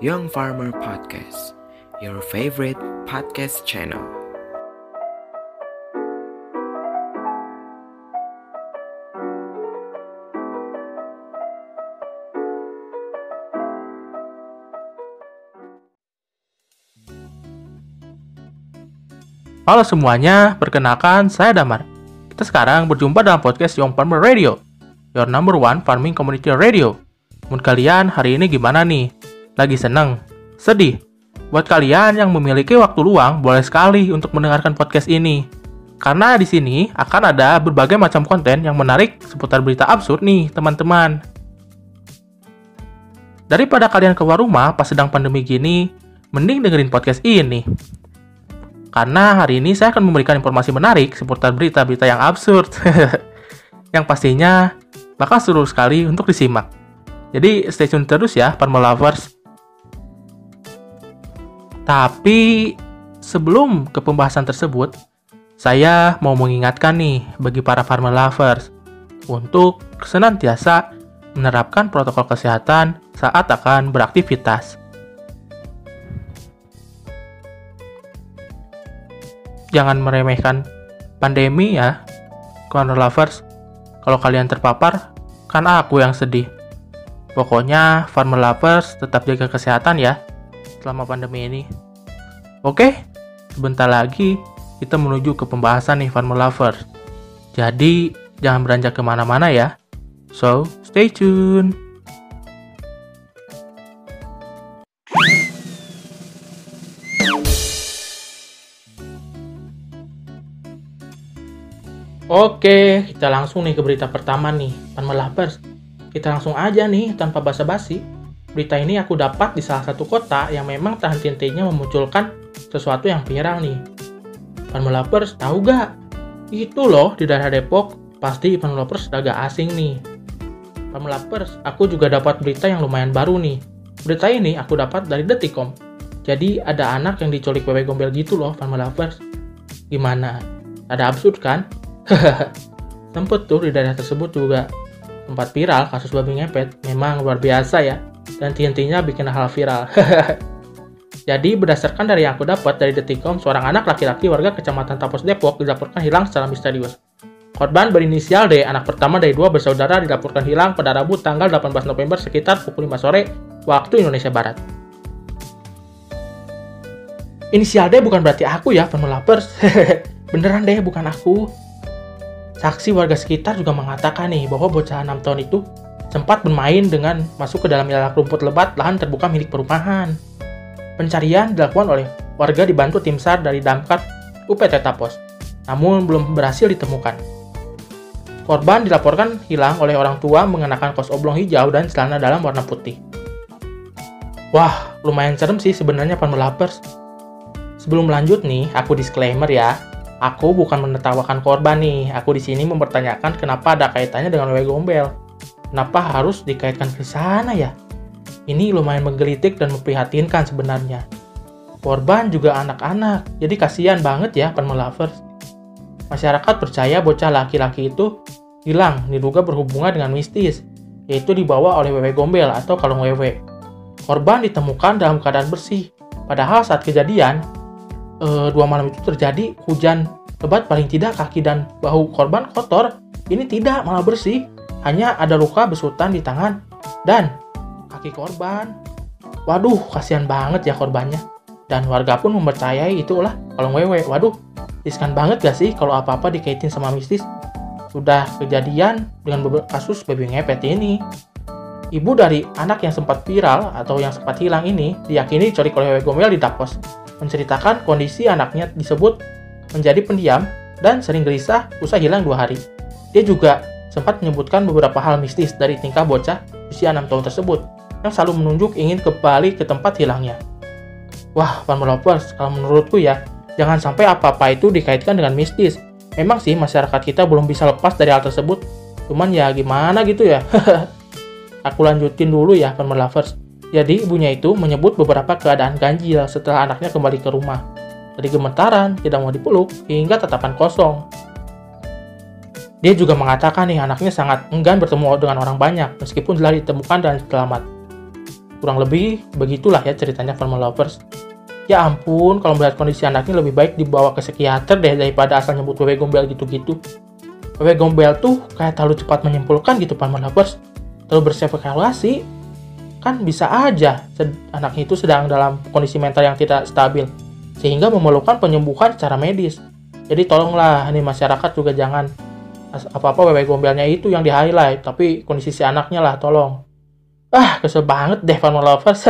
Young Farmer Podcast, your favorite podcast channel. Halo semuanya, perkenalkan saya Damar. Kita sekarang berjumpa dalam podcast Young Farmer Radio, your number one farming community radio. Menurut kalian hari ini gimana nih? Lagi seneng? Sedih? Buat kalian yang memiliki waktu luang, boleh sekali untuk mendengarkan podcast ini. Karena di sini akan ada berbagai macam konten yang menarik seputar berita absurd nih, teman-teman. Daripada kalian keluar rumah pas sedang pandemi gini, mending dengerin podcast ini. Karena hari ini saya akan memberikan informasi menarik seputar berita-berita yang absurd. yang pastinya bakal seru sekali untuk disimak. Jadi stay tune terus ya, Parma Lovers. Tapi sebelum ke pembahasan tersebut, saya mau mengingatkan nih bagi para Farmer Lovers untuk senantiasa menerapkan protokol kesehatan saat akan beraktivitas. Jangan meremehkan pandemi ya, Farmer Lovers. Kalau kalian terpapar, kan aku yang sedih. Pokoknya Farmer Lovers tetap jaga kesehatan ya selama pandemi ini. Oke, sebentar lagi kita menuju ke pembahasan nih Lovers. Jadi jangan beranjak ke mana-mana ya. So, stay tune. Oke, kita langsung nih ke berita pertama nih, Farmer Lovers. Kita langsung aja nih, tanpa basa-basi. Berita ini aku dapat di salah satu kota yang memang tak henti-hentinya memunculkan sesuatu yang viral nih. Lovers, tahu gak? Itu loh, di daerah Depok, pasti Lovers agak asing nih. Lovers, aku juga dapat berita yang lumayan baru nih. Berita ini aku dapat dari Detikom. Jadi ada anak yang diculik wewe gombel gitu loh, Lovers. Gimana? Ada absurd kan? Sempet tuh di daerah tersebut juga tempat viral kasus babi ngepet. Memang luar biasa ya. Dan intinya bikin hal viral. Jadi berdasarkan dari yang aku dapat dari Detikom, seorang anak laki-laki warga Kecamatan Tapos Depok dilaporkan hilang secara misterius. Korban berinisial D, anak pertama dari dua bersaudara dilaporkan hilang pada Rabu tanggal 18 November sekitar pukul 5 sore waktu Indonesia Barat. Inisial D bukan berarti aku ya, Lapers. Beneran deh, bukan aku. Saksi warga sekitar juga mengatakan nih bahwa bocah 6 tahun itu sempat bermain dengan masuk ke dalam ilalang rumput lebat lahan terbuka milik perumahan. Pencarian dilakukan oleh warga dibantu tim SAR dari Damkar UPT Tapos, namun belum berhasil ditemukan. Korban dilaporkan hilang oleh orang tua mengenakan kos oblong hijau dan celana dalam warna putih. Wah, lumayan serem sih sebenarnya Lapers. Sebelum lanjut nih, aku disclaimer ya. Aku bukan menertawakan korban nih. Aku di sini mempertanyakan kenapa ada kaitannya dengan wewe gombel. Kenapa harus dikaitkan ke sana ya? Ini lumayan menggelitik dan memprihatinkan sebenarnya. Korban juga anak-anak, jadi kasihan banget ya lovers. Masyarakat percaya bocah laki-laki itu hilang diduga berhubungan dengan mistis, yaitu dibawa oleh wewe gombel atau kalung wewe. Korban ditemukan dalam keadaan bersih, padahal saat kejadian e, dua malam itu terjadi hujan lebat paling tidak kaki dan bahu korban kotor. Ini tidak malah bersih, hanya ada luka besutan di tangan dan kaki korban. Waduh, kasihan banget ya korbannya. Dan warga pun mempercayai itulah kalau wewe. Waduh, riskan banget gak sih kalau apa-apa dikaitin sama mistis? Sudah kejadian dengan beberapa kasus baby ngepet ini. Ibu dari anak yang sempat viral atau yang sempat hilang ini diyakini diculik oleh wewe gombel di Dapos menceritakan kondisi anaknya disebut menjadi pendiam dan sering gelisah usai hilang dua hari. Dia juga sempat menyebutkan beberapa hal mistis dari tingkah bocah usia 6 tahun tersebut yang selalu menunjuk ingin kembali ke tempat hilangnya. Wah, Farmer Lovers, kalau menurutku ya, jangan sampai apa-apa itu dikaitkan dengan mistis. Memang sih masyarakat kita belum bisa lepas dari hal tersebut, cuman ya gimana gitu ya. Aku lanjutin dulu ya, Farmer Lovers. Jadi ibunya itu menyebut beberapa keadaan ganjil setelah anaknya kembali ke rumah. Dari gemetaran, tidak mau dipeluk, hingga tatapan kosong. Dia juga mengatakan nih anaknya sangat enggan bertemu dengan orang banyak meskipun telah ditemukan dan selamat. kurang lebih begitulah ya ceritanya Farmer Lovers. Ya ampun kalau melihat kondisi anaknya lebih baik dibawa ke psikiater deh daripada asal nyebut wewe gombel gitu-gitu. Wewe gombel tuh kayak terlalu cepat menyimpulkan gitu Farmer Lovers. Terlalu berspekulasi kan bisa aja anaknya itu sedang dalam kondisi mental yang tidak stabil sehingga memerlukan penyembuhan secara medis. Jadi tolonglah nih masyarakat juga jangan apa-apa wewe gombelnya itu yang di highlight tapi kondisi si anaknya lah tolong. Ah kesel banget deh Farmer Lovers.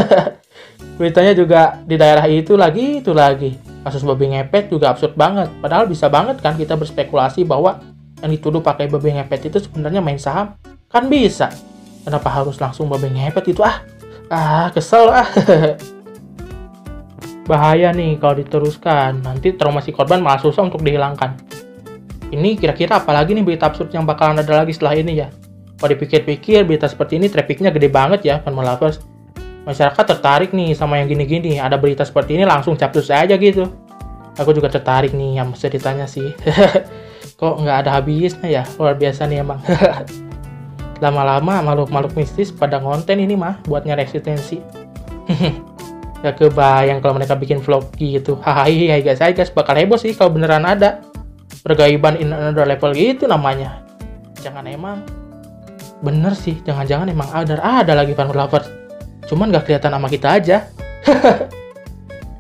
Beritanya juga di daerah itu lagi itu lagi. Kasus babi ngepet juga absurd banget. Padahal bisa banget kan kita berspekulasi bahwa yang dituduh pakai babi ngepet itu sebenarnya main saham. Kan bisa. Kenapa harus langsung babi ngepet itu? Ah ah kesel ah. Bahaya nih kalau diteruskan. Nanti trauma si korban malah susah untuk dihilangkan ini kira-kira apalagi nih berita absurd yang bakalan ada lagi setelah ini ya kalau dipikir-pikir berita seperti ini trafficnya gede banget ya Fun Lovers. Masyarakat tertarik nih sama yang gini-gini. Ada berita seperti ini langsung capcus aja gitu. Aku juga tertarik nih yang ceritanya sih. Kok nggak ada habisnya ya? Luar biasa nih emang. Lama-lama makhluk-makhluk mistis pada konten ini mah buatnya resistensi. Gak kebayang kalau mereka bikin vlog gitu. Hai hai guys, guys bakal heboh sih kalau beneran ada. Pergaiban in another level gitu namanya. Jangan emang Bener sih, jangan-jangan emang ada ada lagi fan lovers. Cuman gak kelihatan sama kita aja.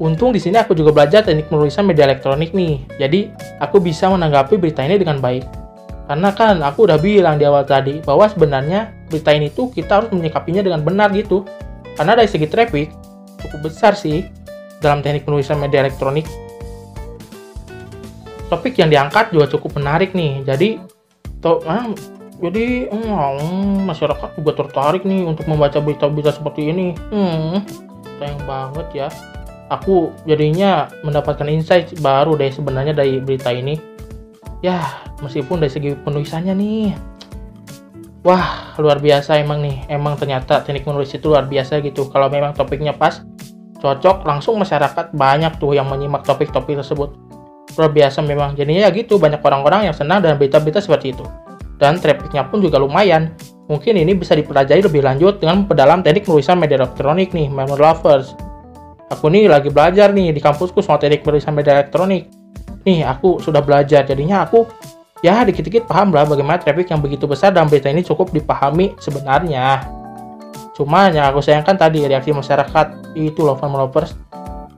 Untung di sini aku juga belajar teknik penulisan media elektronik nih. Jadi aku bisa menanggapi berita ini dengan baik. Karena kan aku udah bilang di awal tadi bahwa sebenarnya berita ini tuh kita harus menyikapinya dengan benar gitu. Karena dari segi traffic cukup besar sih dalam teknik penulisan media elektronik. Topik yang diangkat juga cukup menarik nih. Jadi to, ah, jadi hmm, masyarakat juga tertarik nih untuk membaca berita-berita seperti ini. Hmm sayang banget ya. Aku jadinya mendapatkan insight baru deh sebenarnya dari berita ini. Ya meskipun dari segi penulisannya nih. Wah luar biasa emang nih. Emang ternyata teknik menulis itu luar biasa gitu. Kalau memang topiknya pas cocok langsung masyarakat banyak tuh yang menyimak topik-topik tersebut luar biasa memang jadinya ya gitu banyak orang-orang yang senang dengan berita-berita seperti itu dan trafficnya pun juga lumayan. Mungkin ini bisa dipelajari lebih lanjut dengan memperdalam teknik penulisan media elektronik nih, memory lovers. Aku nih lagi belajar nih di kampusku soal teknik penulisan media elektronik. Nih, aku sudah belajar, jadinya aku ya dikit-dikit paham lah bagaimana traffic yang begitu besar dan berita ini cukup dipahami sebenarnya. Cuma yang aku sayangkan tadi reaksi masyarakat itu loh, lovers.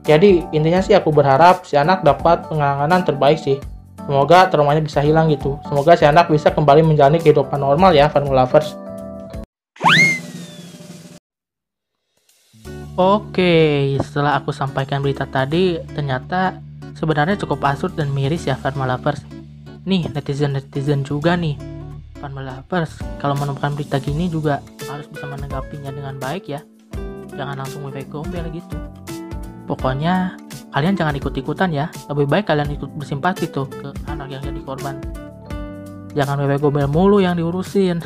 Jadi intinya sih aku berharap si anak dapat penanganan terbaik sih Semoga traumanya bisa hilang gitu. Semoga si anak bisa kembali menjalani kehidupan normal ya, Farm Lovers. Oke, setelah aku sampaikan berita tadi, ternyata sebenarnya cukup absurd dan miris ya Farm Lovers. Nih, netizen-netizen juga nih. Farm Lovers, kalau menemukan berita gini juga harus bisa menanggapinya dengan baik ya. Jangan langsung webek gombel gitu. Pokoknya kalian jangan ikut-ikutan ya. Lebih baik kalian ikut bersimpati tuh ke anak yang jadi korban. Jangan wewe gobel mulu yang diurusin.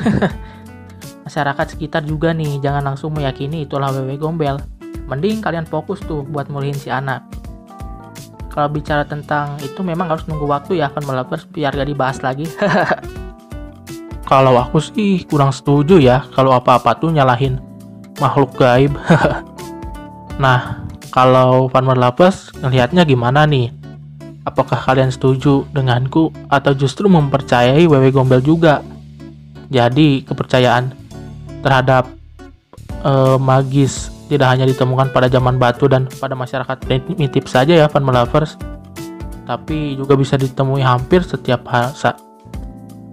Masyarakat sekitar juga nih jangan langsung meyakini itulah wewe gombel. Mending kalian fokus tuh buat mulihin si anak. Kalau bicara tentang itu memang harus nunggu waktu ya akan melakukan biar gak dibahas lagi. Kalau aku sih kurang setuju ya kalau apa-apa tuh nyalahin makhluk gaib. Nah kalau Farmer Lovers ngelihatnya gimana nih? Apakah kalian setuju denganku atau justru mempercayai Wewe Gombel juga? Jadi kepercayaan terhadap uh, magis tidak hanya ditemukan pada zaman batu dan pada masyarakat primitif saja ya Farmer Lovers, tapi juga bisa ditemui hampir setiap masa.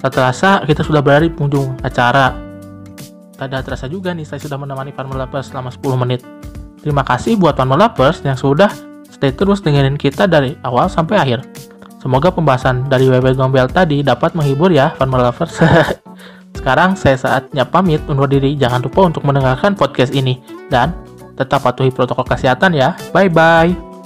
Tak terasa kita sudah berada di penghujung acara. Tak terasa juga nih saya sudah menemani Farmer Lovers selama 10 menit. Terima kasih buat One Lovers yang sudah stay terus dengerin kita dari awal sampai akhir. Semoga pembahasan dari WW Gombel tadi dapat menghibur ya Fun Lovers. Sekarang saya saatnya pamit undur diri. Jangan lupa untuk mendengarkan podcast ini. Dan tetap patuhi protokol kesehatan ya. Bye-bye.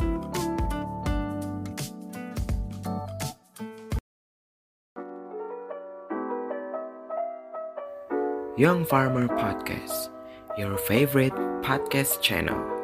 Young Farmer Podcast your favorite podcast channel.